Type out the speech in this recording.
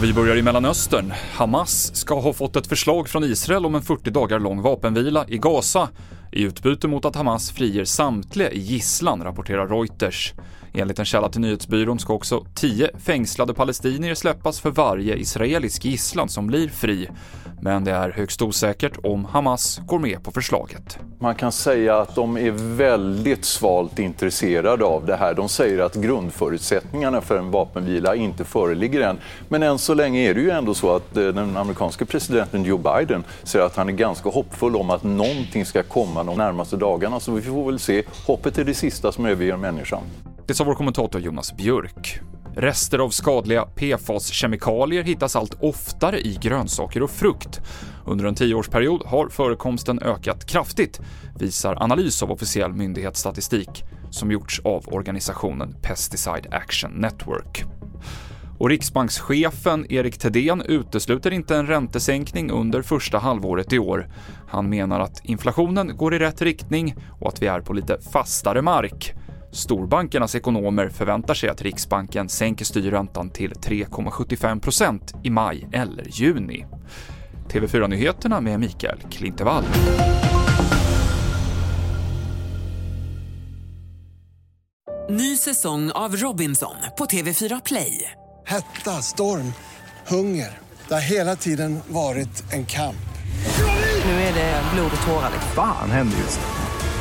Och vi börjar i Mellanöstern. Hamas ska ha fått ett förslag från Israel om en 40 dagar lång vapenvila i Gaza i utbyte mot att Hamas friger samtliga i gisslan, rapporterar Reuters. Enligt en källa till nyhetsbyrån ska också 10 fängslade palestinier släppas för varje israelisk gisslan som blir fri. Men det är högst osäkert om Hamas går med på förslaget. Man kan säga att de är väldigt svalt intresserade av det här. De säger att grundförutsättningarna för en vapenvila inte föreligger än. Men än så länge är det ju ändå så att eh, den amerikanske presidenten Joe Biden säger att han är ganska hoppfull om att någonting ska komma de närmaste dagarna. Så vi får väl se. Hoppet är det sista som överger människan. Det sa vår kommentator Jonas Björk. Rester av skadliga PFAS-kemikalier hittas allt oftare i grönsaker och frukt. Under en tioårsperiod har förekomsten ökat kraftigt, visar analys av officiell myndighetsstatistik som gjorts av organisationen Pesticide Action Network. Och riksbankschefen Erik Thedéen utesluter inte en räntesänkning under första halvåret i år. Han menar att inflationen går i rätt riktning och att vi är på lite fastare mark. Storbankernas ekonomer förväntar sig att Riksbanken sänker styrräntan till 3,75% i maj eller juni. TV4-nyheterna med Mikael Klintevall. Ny säsong av Robinson på TV4 Play. Hetta, storm, hunger. Det har hela tiden varit en kamp. Nu är det blod och tårar. Fan händer just nu.